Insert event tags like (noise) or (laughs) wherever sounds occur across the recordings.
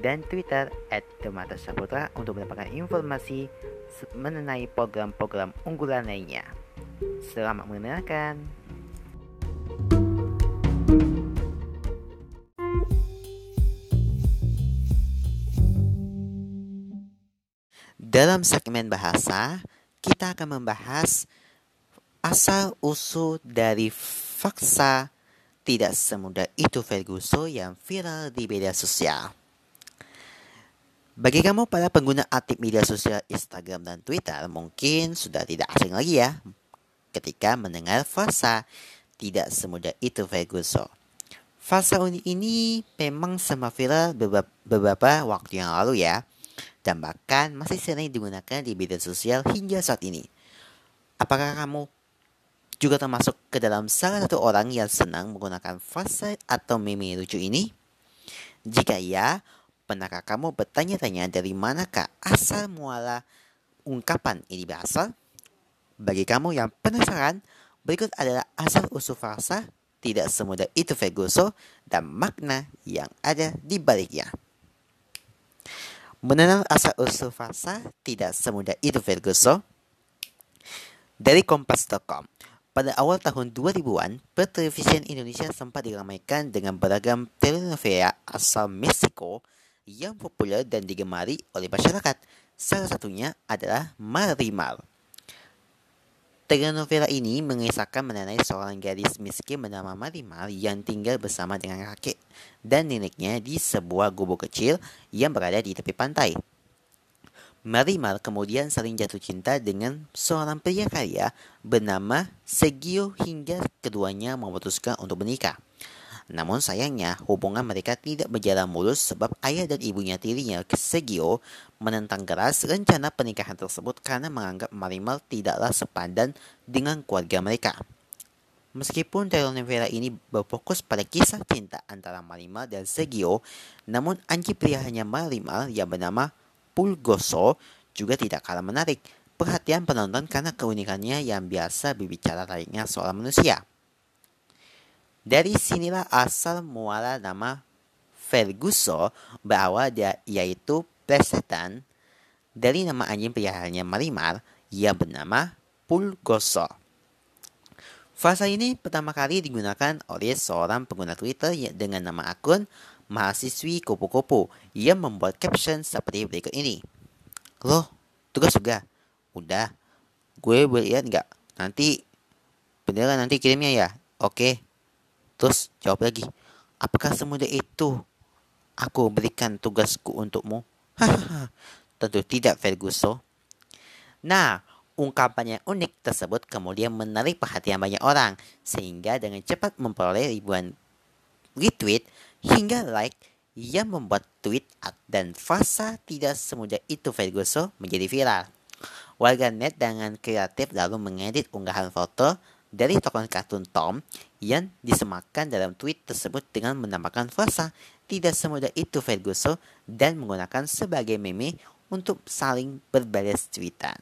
dan Twitter at Demata Saputra untuk mendapatkan informasi mengenai program-program unggulan lainnya. Selamat mendengarkan. Dalam segmen bahasa, kita akan membahas asal-usul dari faksa tidak semudah itu Ferguson yang viral di media sosial. Bagi kamu para pengguna aktif media sosial Instagram dan Twitter mungkin sudah tidak asing lagi ya ketika mendengar frasa tidak semudah itu Ferguson. Frasa unik ini memang sama viral beberapa waktu yang lalu ya dan bahkan masih sering digunakan di media sosial hingga saat ini. Apakah kamu juga termasuk ke dalam salah satu orang yang senang menggunakan frasa atau meme lucu ini? Jika iya, Pernahkah kamu bertanya-tanya dari manakah asal muala ungkapan ini berasal? Bagi kamu yang penasaran, berikut adalah asal usul frasa tidak semudah itu Ferguson dan makna yang ada di baliknya. Mengenal asal usul frasa tidak semudah itu Ferguson dari kompas.com. Pada awal tahun 2000-an, pertelevisian Indonesia sempat diramaikan dengan beragam telenovela asal Meksiko yang populer dan digemari oleh masyarakat. Salah satunya adalah Marimar. Telenovela ini mengisahkan mengenai seorang gadis miskin bernama Marimar yang tinggal bersama dengan kakek dan neneknya di sebuah gubuk kecil yang berada di tepi pantai. Marimar kemudian saling jatuh cinta dengan seorang pria kaya bernama Segio hingga keduanya memutuskan untuk menikah. Namun sayangnya hubungan mereka tidak berjalan mulus sebab ayah dan ibunya tirinya Segio menentang keras rencana pernikahan tersebut karena menganggap Marimal tidaklah sepadan dengan keluarga mereka. Meskipun telenovela ini berfokus pada kisah cinta antara Marimal dan Segio, namun anji pilihannya Marimal yang bernama Pulgoso juga tidak kalah menarik perhatian penonton karena keunikannya yang biasa berbicara layaknya seorang manusia. Dari sinilah asal muara nama Ferguson berawal dia, yaitu plesetan dari nama anjing peliharaannya Marimar yang bernama Pulgoso. Frasa ini pertama kali digunakan oleh seorang pengguna Twitter dengan nama akun mahasiswi kupu-kupu yang membuat caption seperti berikut ini. Loh, tugas juga? Udah, gue boleh lihat nggak? Nanti beneran nanti kirimnya ya? Oke, Terus jawab lagi, apakah semudah itu aku berikan tugasku untukmu? Tentu tidak Ferguson. Nah, ungkapan yang unik tersebut kemudian menarik perhatian banyak orang sehingga dengan cepat memperoleh ribuan retweet hingga like yang membuat tweet dan fasa tidak semudah itu Ferguson menjadi viral. Warga net dengan kreatif lalu mengedit unggahan foto dari tokoh kartun Tom yang disematkan dalam tweet tersebut dengan menambahkan frasa tidak semudah itu Ferguson dan menggunakan sebagai meme untuk saling berbalas tweetan.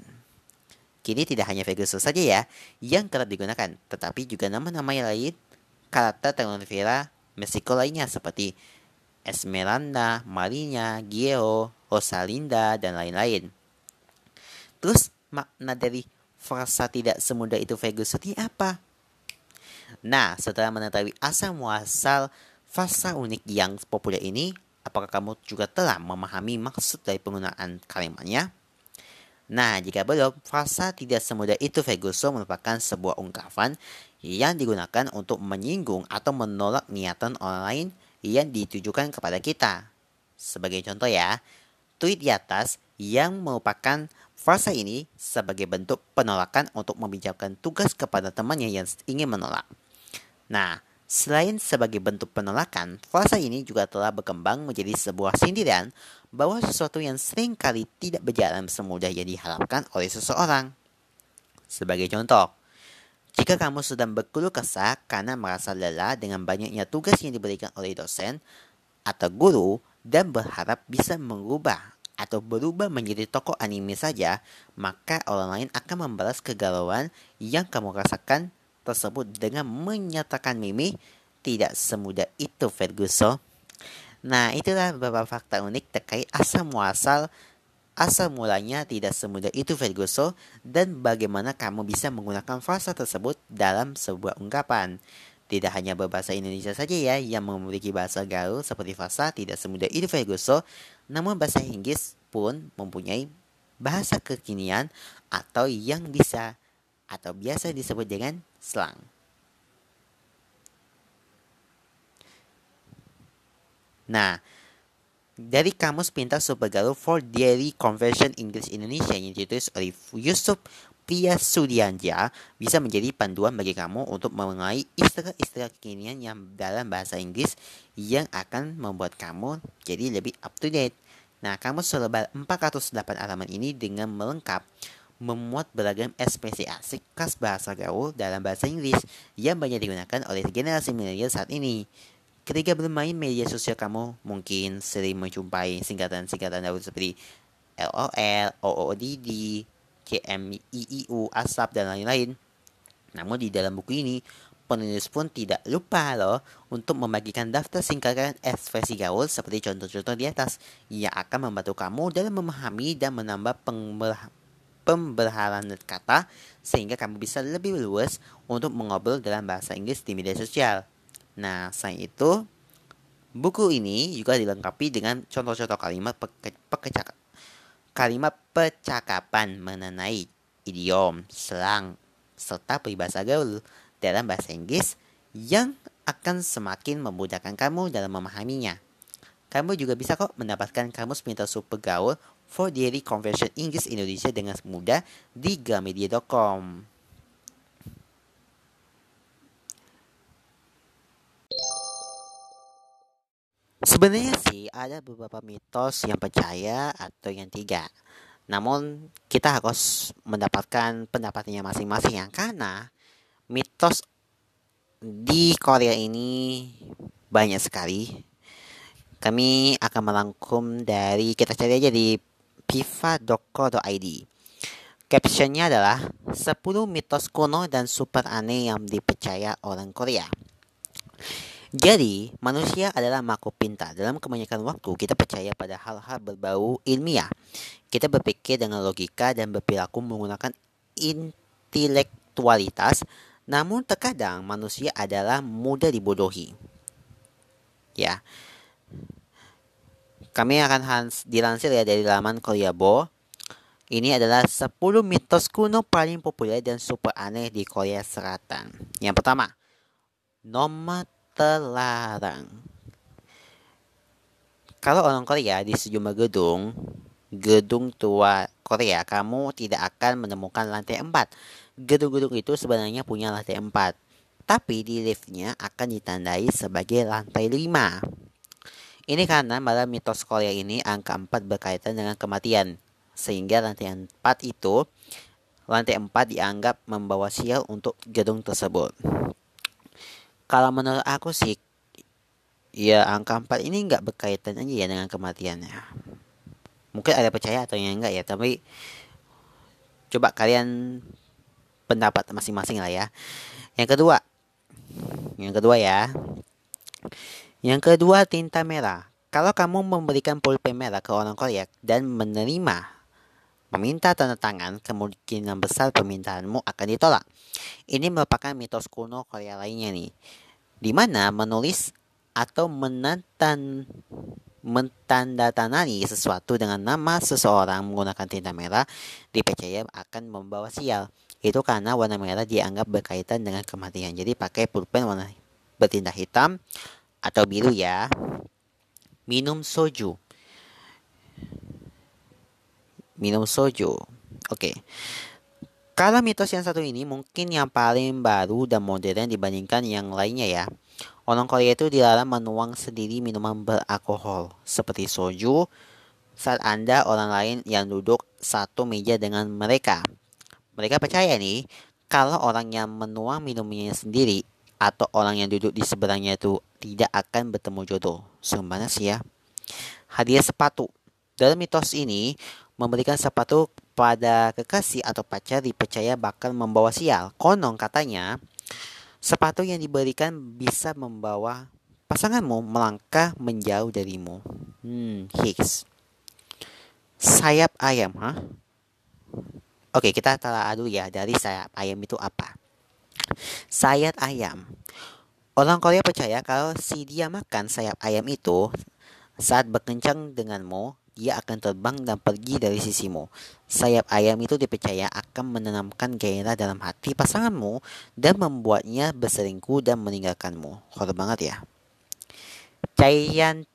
Kini tidak hanya Ferguson saja ya yang kerap digunakan, tetapi juga nama-nama yang lain karakter telenovela Meksiko lainnya seperti Esmeralda, Marina, Gio, Rosalinda, dan lain-lain. Terus makna dari frasa tidak semudah itu Ferguson ini apa? Nah, setelah mengetahui asal muasal frasa unik yang populer ini, apakah kamu juga telah memahami maksud dari penggunaan kalimatnya? Nah, jika belum, frasa tidak semudah itu Ferguson merupakan sebuah ungkapan yang digunakan untuk menyinggung atau menolak niatan orang lain yang ditujukan kepada kita. Sebagai contoh ya, tweet di atas yang merupakan Frasa ini sebagai bentuk penolakan untuk membicarakan tugas kepada temannya yang ingin menolak. Nah, Selain sebagai bentuk penolakan, frasa ini juga telah berkembang menjadi sebuah sindiran bahwa sesuatu yang sering kali tidak berjalan semudah yang diharapkan oleh seseorang. Sebagai contoh, jika kamu sedang berkeluh kesah karena merasa lelah dengan banyaknya tugas yang diberikan oleh dosen atau guru dan berharap bisa mengubah atau berubah menjadi tokoh anime saja, maka orang lain akan membalas kegalauan yang kamu rasakan tersebut dengan menyatakan Mimi tidak semudah itu Ferguson. Nah, itulah beberapa fakta unik terkait asal muasal asal mulanya tidak semudah itu Ferguson dan bagaimana kamu bisa menggunakan frasa tersebut dalam sebuah ungkapan. Tidak hanya berbahasa Indonesia saja ya yang memiliki bahasa gaul seperti frasa tidak semudah itu Ferguson, namun bahasa Inggris pun mempunyai bahasa kekinian atau yang bisa atau biasa disebut dengan slang. Nah, dari Kamus Pintar Supergalu for Daily Conversion English Indonesia yang ditulis oleh Yusuf Pria Sudianja bisa menjadi panduan bagi kamu untuk mengenai istilah-istilah kekinian yang dalam bahasa Inggris yang akan membuat kamu jadi lebih up to date. Nah, kamu selebar 408 halaman ini dengan melengkap memuat beragam ekspresi asik khas bahasa gaul dalam bahasa Inggris yang banyak digunakan oleh generasi milenial saat ini. Ketika bermain media sosial kamu mungkin sering menjumpai singkatan-singkatan gaul seperti LOL, OODD, KMIIU, ASAP, dan lain-lain. Namun di dalam buku ini, penulis pun tidak lupa loh untuk membagikan daftar singkatan ekspresi gaul seperti contoh-contoh di atas yang akan membantu kamu dalam memahami dan menambah pemberhalan kata sehingga kamu bisa lebih luas untuk mengobrol dalam bahasa Inggris di media sosial. Nah, selain itu, buku ini juga dilengkapi dengan contoh-contoh kalimat pekecak kalimat percakapan mengenai idiom, selang, serta peribahasa gaul dalam bahasa Inggris yang akan semakin memudahkan kamu dalam memahaminya. Kamu juga bisa kok mendapatkan kamus pintar super gaul for daily conversion Inggris Indonesia dengan mudah di gramedia.com. Sebenarnya sih ada beberapa mitos yang percaya atau yang tidak. Namun kita harus mendapatkan pendapatnya masing-masing yang karena mitos di Korea ini banyak sekali. Kami akan merangkum dari kita cari aja di piva.co.id. Captionnya adalah 10 mitos kuno dan super aneh yang dipercaya orang Korea. Jadi, manusia adalah makhluk pintar. Dalam kebanyakan waktu, kita percaya pada hal-hal berbau ilmiah. Kita berpikir dengan logika dan berperilaku menggunakan intelektualitas, namun terkadang manusia adalah mudah dibodohi. Ya, kami akan dilansir ya dari laman Koreabo. Ini adalah 10 mitos kuno paling populer dan super aneh di Korea Selatan. Yang pertama, nomor terlarang. Kalau orang Korea di sejumlah gedung, gedung tua Korea, kamu tidak akan menemukan lantai 4. Gedung-gedung itu sebenarnya punya lantai 4. Tapi di liftnya akan ditandai sebagai lantai 5. Ini karena pada mitos Korea ini angka 4 berkaitan dengan kematian. Sehingga lantai 4 itu lantai 4 dianggap membawa sial untuk gedung tersebut. Kalau menurut aku sih ya angka 4 ini nggak berkaitan aja ya dengan kematiannya. Mungkin ada percaya atau yang enggak ya, tapi coba kalian pendapat masing-masing lah ya. Yang kedua, yang kedua ya, yang kedua, tinta merah. Kalau kamu memberikan pulpen merah ke orang Korea dan menerima meminta tanda tangan, kemungkinan besar permintaanmu akan ditolak. Ini merupakan mitos kuno Korea lainnya nih, di mana menulis atau menantan mentandatangani sesuatu dengan nama seseorang menggunakan tinta merah dipercaya akan membawa sial. Itu karena warna merah dianggap berkaitan dengan kematian. Jadi pakai pulpen warna bertinta hitam atau biru ya. Minum soju. Minum soju. Oke. Okay. Kalau mitos yang satu ini mungkin yang paling baru dan modern dibandingkan yang lainnya ya. Orang Korea itu dilarang menuang sendiri minuman beralkohol seperti soju saat Anda orang lain yang duduk satu meja dengan mereka. Mereka percaya nih kalau orang yang menuang minumnya sendiri atau orang yang duduk di seberangnya itu tidak akan bertemu jodoh. Sebenarnya sih ya. Hadiah sepatu. Dalam mitos ini, memberikan sepatu pada kekasih atau pacar dipercaya bakal membawa sial. Konon katanya, Sepatu yang diberikan bisa membawa pasanganmu melangkah menjauh darimu. Hmm, Higgs. Sayap ayam, ha? Oke, kita telah adu ya dari sayap ayam itu apa? Sayap ayam. Orang Korea percaya kalau si dia makan sayap ayam itu saat berkencang denganmu, dia akan terbang dan pergi dari sisimu. Sayap ayam itu dipercaya akan menanamkan gairah dalam hati pasanganmu dan membuatnya berselingkuh dan meninggalkanmu. Horor banget ya. Cairan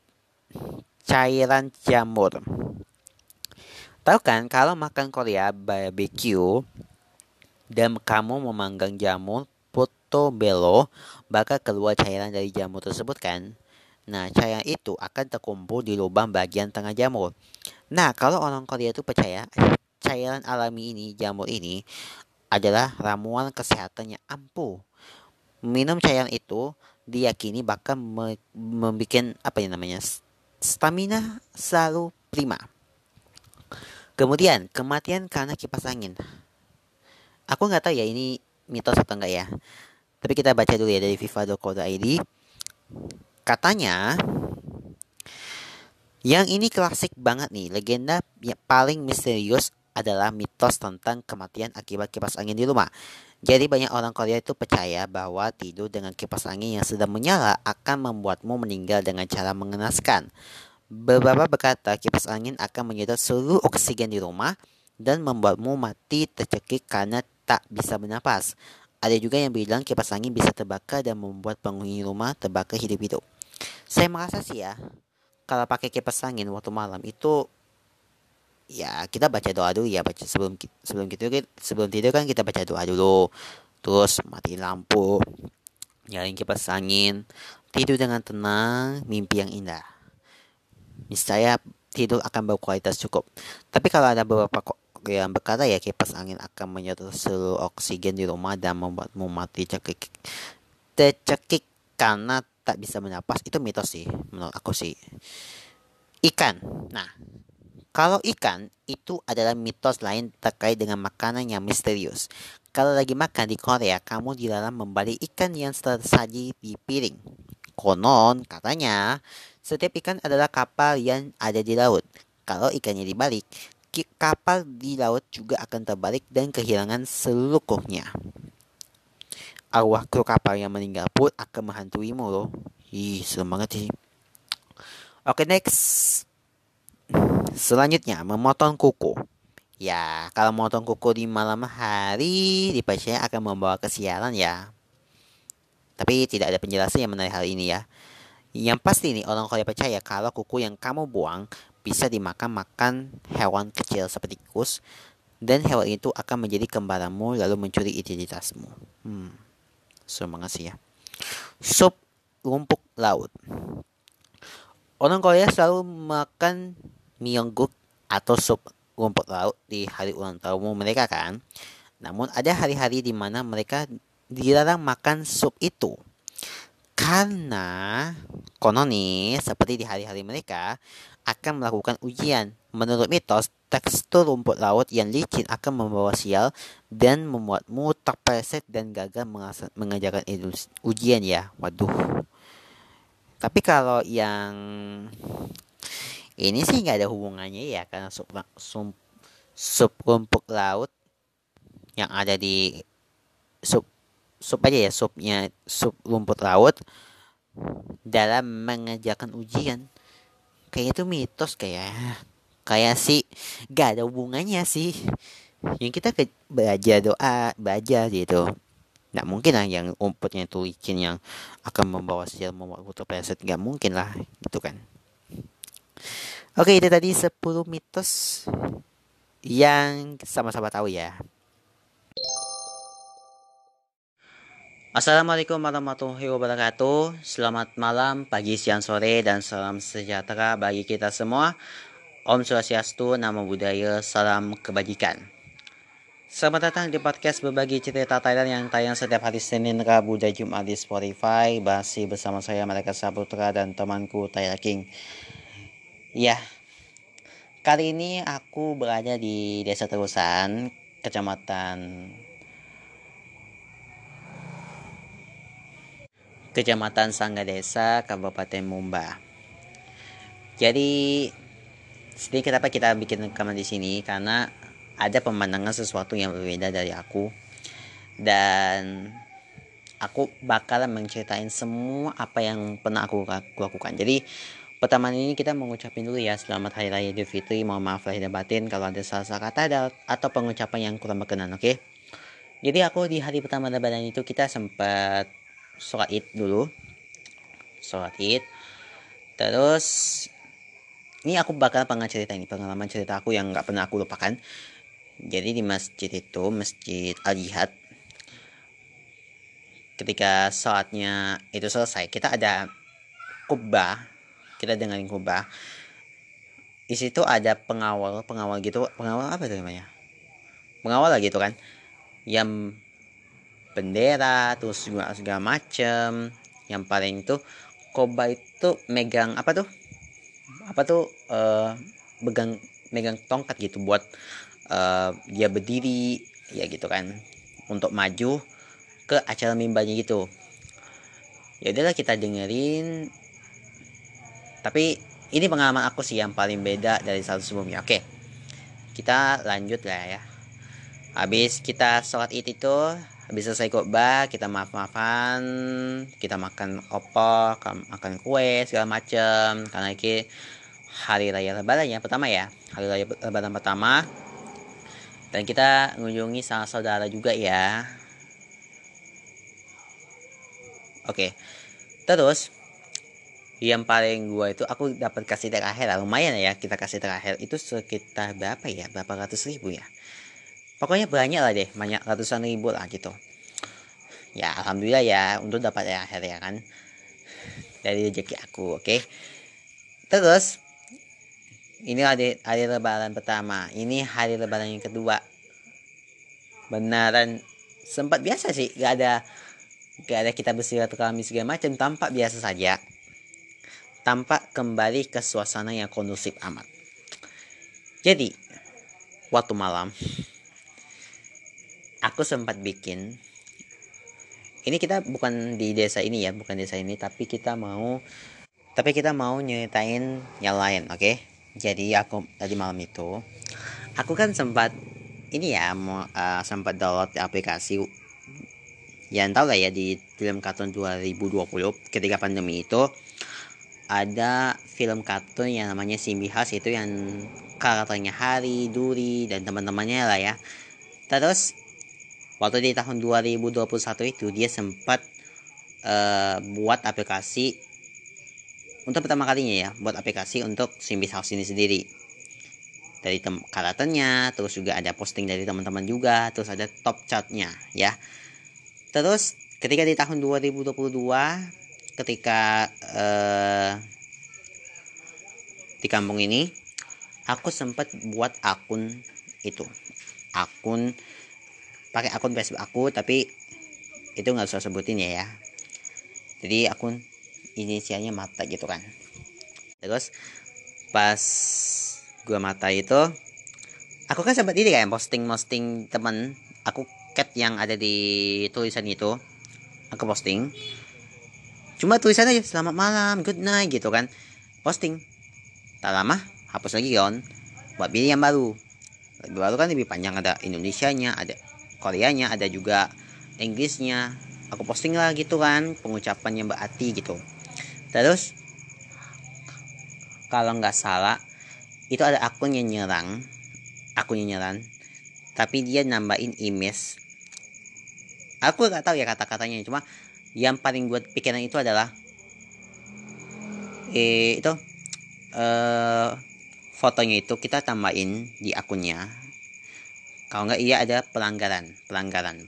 cairan jamur. Tahu kan kalau makan Korea barbecue dan kamu memanggang jamur portobello bakal keluar cairan dari jamur tersebut kan? Nah, cairan itu akan terkumpul di lubang bagian tengah jamur. Nah, kalau orang Korea itu percaya cairan alami ini, jamur ini adalah ramuan kesehatan yang ampuh. Minum cairan itu diyakini bakal membuat apa yang namanya stamina selalu prima. Kemudian kematian karena kipas angin. Aku nggak tahu ya ini mitos atau enggak ya. Tapi kita baca dulu ya dari fifa.co.id. Katanya, yang ini klasik banget nih. Legenda yang paling misterius adalah mitos tentang kematian akibat kipas angin di rumah. Jadi banyak orang Korea itu percaya bahwa tidur dengan kipas angin yang sedang menyala akan membuatmu meninggal dengan cara mengenaskan. Beberapa berkata kipas angin akan menyedot seluruh oksigen di rumah dan membuatmu mati tercekik karena tak bisa bernapas. Ada juga yang bilang kipas angin bisa terbakar dan membuat penghuni rumah terbakar hidup-hidup. Saya merasa sih ya, kalau pakai kipas angin waktu malam itu ya kita baca doa dulu ya baca sebelum sebelum gitu sebelum tidur kan kita baca doa dulu. Terus mati lampu nyalain kipas angin tidur dengan tenang mimpi yang indah. Niscaya tidur akan berkualitas cukup. Tapi kalau ada beberapa yang berkata ya kipas angin akan menyedot seluruh oksigen di rumah dan membuatmu mati cekik tercekik karena tak bisa bernapas itu mitos sih menurut aku sih. Ikan. Nah kalau ikan itu adalah mitos lain terkait dengan makanan yang misterius. Kalau lagi makan di Korea kamu dilarang membalik ikan yang tersaji di piring. Konon katanya setiap ikan adalah kapal yang ada di laut. Kalau ikannya dibalik kapal di laut juga akan terbalik dan kehilangan seluruhnya arwah kru kapal yang meninggal pun akan menghantuimu loh. Ih, serem banget sih. Oke, next. Selanjutnya, memotong kuku. Ya, kalau memotong kuku di malam hari dipercaya akan membawa kesialan ya. Tapi tidak ada penjelasan yang menarik hal ini ya. Yang pasti nih orang Korea percaya kalau kuku yang kamu buang bisa dimakan makan hewan kecil seperti tikus dan hewan itu akan menjadi kembaranmu lalu mencuri identitasmu. Hmm. Semangat sih ya. Sup rumput laut. Orang Korea selalu makan myeongguk atau sup rumput laut di hari ulang tahun mereka kan. Namun ada hari-hari di mana mereka dilarang makan sup itu. Karena konon nih seperti di hari-hari mereka akan melakukan ujian. Menurut mitos, tekstur rumput laut yang licin akan membawa sial dan membuatmu terpleset dan gagal mengajarkan ujian ya. Waduh. Tapi kalau yang ini sih nggak ada hubungannya ya karena sup, sup, sup rumput laut yang ada di sup sup aja ya supnya sup rumput laut dalam mengajarkan ujian kayak itu mitos kayak kayak sih gak ada hubungannya sih. Yang kita ke belajar doa baca gitu. Nggak mungkin lah yang umputnya itu licin yang akan membawa sial membawa putra preset nggak mungkin lah gitu kan. Oke itu tadi 10 mitos yang sama-sama tahu ya. Assalamualaikum warahmatullahi wabarakatuh. Selamat malam, pagi, siang, sore, dan salam sejahtera bagi kita semua Om Swastiastu, Namo Buddhaya, Salam Kebajikan. Selamat datang di podcast berbagi cerita Thailand yang tayang setiap hari Senin, Rabu, dan Jumat di Spotify. Masih bersama saya Mereka Saputra dan temanku Tyler King. Ya, kali ini aku berada di Desa Terusan, Kecamatan Kecamatan Sangga Desa, Kabupaten Mumba. Jadi sedih kenapa kita bikin rekaman di sini karena ada pemandangan sesuatu yang berbeda dari aku dan aku bakalan menceritain semua apa yang pernah aku lakukan. Jadi pertama ini kita mengucapin dulu ya selamat hari raya Idul Fitri. Mohon maaf lahir dan batin kalau ada salah-salah kata atau pengucapan yang kurang berkenan, oke? Okay? Jadi aku di hari pertama Lebaran itu kita sempat sholat id dulu sholat id terus ini aku bakal pengen cerita ini pengalaman cerita aku yang nggak pernah aku lupakan. Jadi di masjid itu masjid al jihad ketika sholatnya itu selesai kita ada kubah kita dengerin kubah di situ ada pengawal pengawal gitu pengawal apa itu namanya? Pengawal lah gitu kan. Yang bendera terus juga segala macem. Yang paling tuh Koba itu megang apa tuh apa tuh uh, megang megang tongkat gitu buat uh, dia berdiri ya gitu kan. Untuk maju ke acara mimbarnya gitu. Ya udahlah kita dengerin. Tapi ini pengalaman aku sih yang paling beda dari satu sebelumnya. Oke kita lanjut lah ya. Habis kita sholat id itu habis selesai khotbah kita maaf-maafan kita makan opor makan kue segala macam karena ini hari raya lebaran ya pertama ya. Hari raya lebaran pertama. Dan kita mengunjungi sang saudara juga ya. Oke. Terus yang paling gua itu aku dapat kasih terakhir lumayan ya kita kasih terakhir. Itu sekitar berapa ya? Berapa ratus ribu ya? Pokoknya banyak lah deh. Banyak ratusan ribu lah gitu. Ya alhamdulillah ya. Untuk dapat yang akhir ya kan. Dari rezeki aku oke. Okay? terus ini hari hari lebaran pertama. Ini hari lebaran yang kedua. Benaran. Sempat biasa sih. Gak ada gak ada kita bersilaturahmi segala macam. Tampak biasa saja. Tampak kembali ke suasana yang kondusif amat. Jadi waktu malam aku sempat bikin ini kita bukan di desa ini ya bukan desa ini tapi kita mau tapi kita mau nyeritain yang lain oke? okay? Jadi aku tadi malam itu aku kan sempat ini ya mau uh, sempat download aplikasi yang tahu lah ya di film kartun 2020 ketika pandemi itu ada film kartun yang namanya Simbihas itu yang karakternya Hari, Duri dan teman-temannya lah ya. Terus waktu di tahun 2021 itu dia sempat uh, buat aplikasi untuk pertama kalinya ya buat aplikasi untuk Simbis House ini sendiri. Dari karakternya terus juga ada posting dari teman-teman juga terus ada top chartnya ya. Terus ketika di tahun 2022 ketika uh, di kampung ini aku sempat buat akun itu. Akun pakai akun Facebook aku tapi itu nggak usah sebutin ya ya. Jadi akun inisialnya mata gitu kan. Terus pas gua mata itu aku kan sempat ini kayak posting posting temen aku cat yang ada di tulisan itu. Aku posting. Cuma tulisannya selamat malam good night gitu kan. Posting. Tak lama hapus lagi kan buat pilih yang baru. Baru kan lebih panjang ada Indonesia nya ada Koreanya ada juga Inggrisnya. Aku posting lah gitu kan pengucapan yang berarti gitu terus kalau nggak salah itu ada akun yang nyerang. Akun yang nyerang. Tapi dia nambahin image. Aku nggak tahu ya kata-katanya. Cuma yang paling buat pikiran itu adalah eh itu eh fotonya itu kita tambahin di akunnya. Kalau nggak iya ada pelanggaran pelanggaran.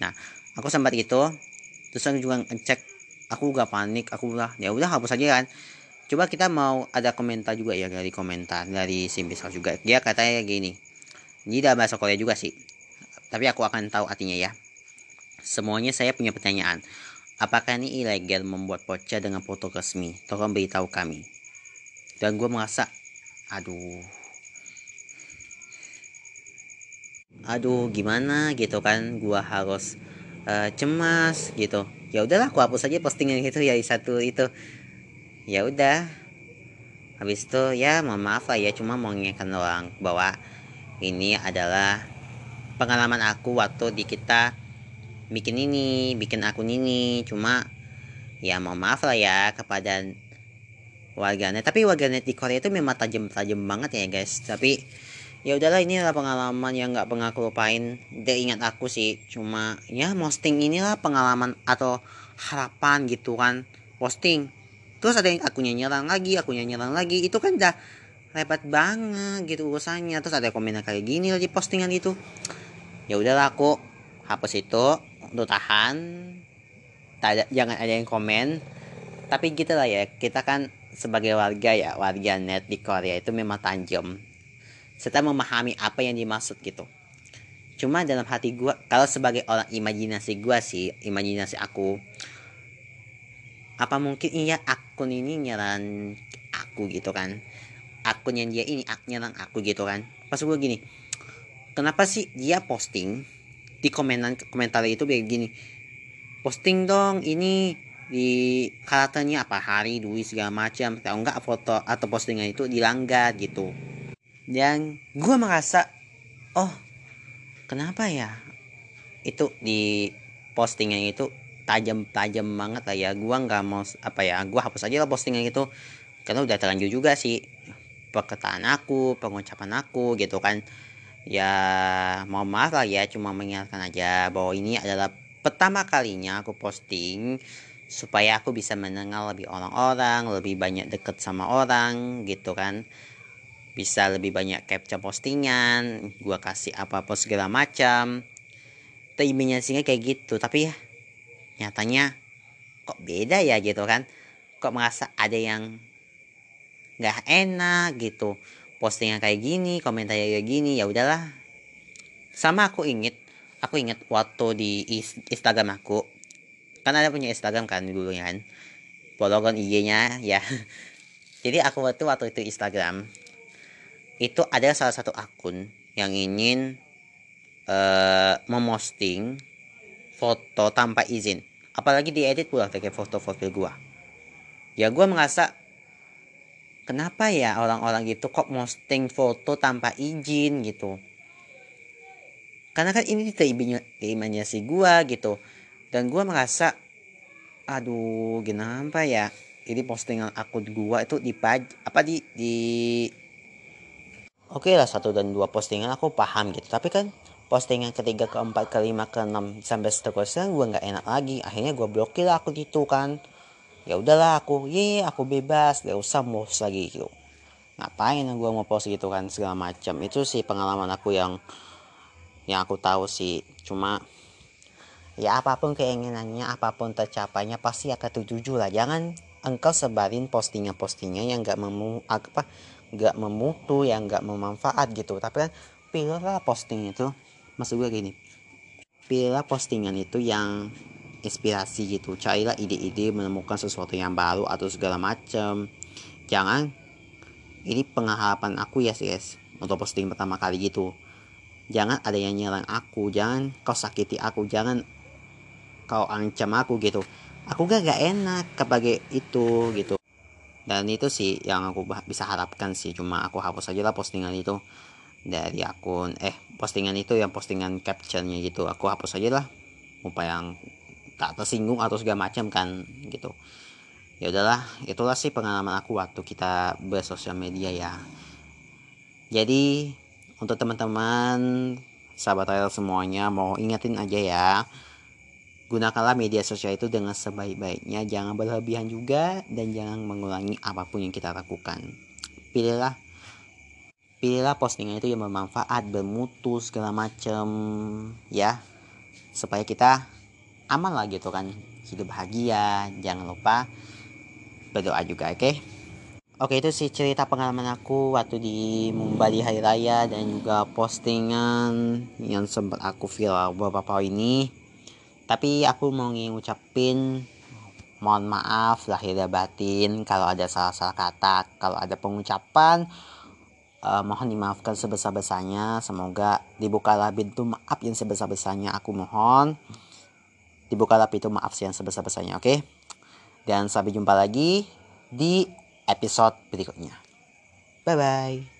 Nah aku sempat itu terus aku juga ngecek aku gak panik aku udah ya udah hapus aja kan. Coba kita mau ada komentar juga ya dari komentar dari si misal juga. Dia katanya gini ini dalam bahasa Korea juga sih tapi aku akan tahu artinya ya. Semuanya saya punya pertanyaan. Apakah ini ilegal membuat poca dengan foto resmi? Tolong beritahu kami. Dan gue merasa aduh. Aduh gimana? Gitu kan gue harus uh, cemas gitu ya udahlah aku hapus aja postingan itu ya satu itu. Ya udah. Habis itu ya mohon maaf lah ya cuma mau ngingatkan orang bahwa ini adalah pengalaman aku waktu di kita bikin ini bikin akun ini. Cuma ya mohon maaf lah ya kepada warganet. Tapi warganet di Korea itu memang tajam-tajam banget ya guys. Tapi ya udahlah ini adalah pengalaman yang nggak pernah aku lupain. Dia ingat aku sih cuma ya posting inilah pengalaman atau harapan gitu kan. Posting. Terus ada yang akunya nyerang lagi akunya nyerang lagi. Itu kan udah repot banget gitu urusannya. Terus ada komentar kayak gini lagi postingan itu. Ya udahlah aku hapus itu untuk tahan. Tak ada, jangan ada yang komen. Tapi gitu lah ya kita kan sebagai warga ya warga net di Korea itu memang tajam serta memahami apa yang dimaksud gitu. Cuma dalam hati gue kalau sebagai orang imajinasi gue sih imajinasi aku apa mungkin iya akun ini nyerang aku gitu kan? Akun yang dia ini ak nyerang aku gitu kan? Pas gue gini kenapa sih dia posting di komenan komentar itu begini posting dong ini di karakternya apa? Hari duit segala macam. Atau enggak foto atau postingan itu dilanggar gitu dan gue merasa oh kenapa ya? Itu di postingan itu tajam-tajam banget lah ya. Gua nggak mau apa ya gua hapus aja lah postingan itu. Karena udah terlanjur juga sih perkataan aku pengucapan aku gitu kan. Ya mau maaf lah ya cuma mengingatkan aja bahwa ini adalah pertama kalinya aku posting supaya aku bisa mendengar lebih orang-orang lebih banyak deket sama orang gitu kan bisa lebih banyak capture postingan gua kasih apa-apa segala macam. Sehingga kayak gitu tapi ya nyatanya kok beda ya gitu kan? Kok merasa ada yang nggak enak gitu? Postingan kayak gini komentar kayak gini ya udahlah. Sama aku inget aku inget waktu di Instagram aku. Kan ada punya Instagram kan dulu kan? Follow IG-nya ya. (laughs) Jadi aku waktu waktu itu Instagram itu ada salah satu akun yang ingin uh, memosting foto tanpa izin. Apalagi diedit pula pakai foto profil gua. Ya gua merasa kenapa ya orang-orang gitu kok posting foto tanpa izin gitu? Karena kan ini si gua gitu. Dan gua merasa aduh kenapa ya? Ini postingan akun gua itu di apa di di oke okay lah satu dan dua postingan aku paham gitu. Tapi kan postingan ketiga keempat kelima keenam sampai seterusnya gue nggak enak lagi. Akhirnya gue blokir aku gitu kan. Ya udahlah aku ye aku bebas. Gak usah mau lagi gitu. Ngapain gue mau post gitu kan segala macam. Itu sih pengalaman aku yang yang aku tahu sih. Cuma ya apa pun keinginannya apa pun tercapainya pasti akan tertuju lah. Jangan engkau sebarin postingan-postingan yang gak memu apa gak memutu yang gak memanfaat gitu. Tapi kan pilihlah posting itu. Maksud gue gini pilihlah postingan itu yang inspirasi gitu. Carilah ide-ide menemukan sesuatu yang baru atau segala macam jangan ini pengharapan aku ya guys untuk posting pertama kali gitu. Jangan ada yang nyerang aku jangan kau sakiti aku jangan kau ancam aku gitu. Aku gak gak enak kebagai itu gitu dan itu sih yang aku bisa harapkan sih. Cuma aku hapus aja lah postingan itu dari akun eh postingan itu yang postingan captionnya gitu. Aku hapus aja lah. Upaya yang tak tersinggung atau segala macam kan gitu. Ya udahlah itulah sih pengalaman aku waktu kita bersosial media ya. Jadi untuk teman-teman sahabat royal semuanya mau ingetin aja ya gunakanlah media sosial itu dengan sebaik-baiknya jangan berlebihan juga dan jangan mengulangi apa pun yang kita lakukan pilihlah pilihlah postingan itu yang bermanfaat bermutu segala macem ya supaya kita aman lah gitu kan hidup bahagia jangan lupa berdoa juga oke okay? Oke itu sih cerita pengalaman aku waktu di Mumbai Hari Raya dan juga postingan yang sempat aku viral beberapa ini. Tapi aku mau ngucapin mohon maaf lahir dan batin kalau ada salah-salah kata, kalau ada pengucapan uh, mohon dimaafkan sebesar-besarnya. Semoga dibukalah pintu maaf yang sebesar-besarnya aku mohon. Dibukalah pintu maaf yang sebesar-besarnya, oke? Okay? Dan sampai jumpa lagi di episode berikutnya. Bye bye.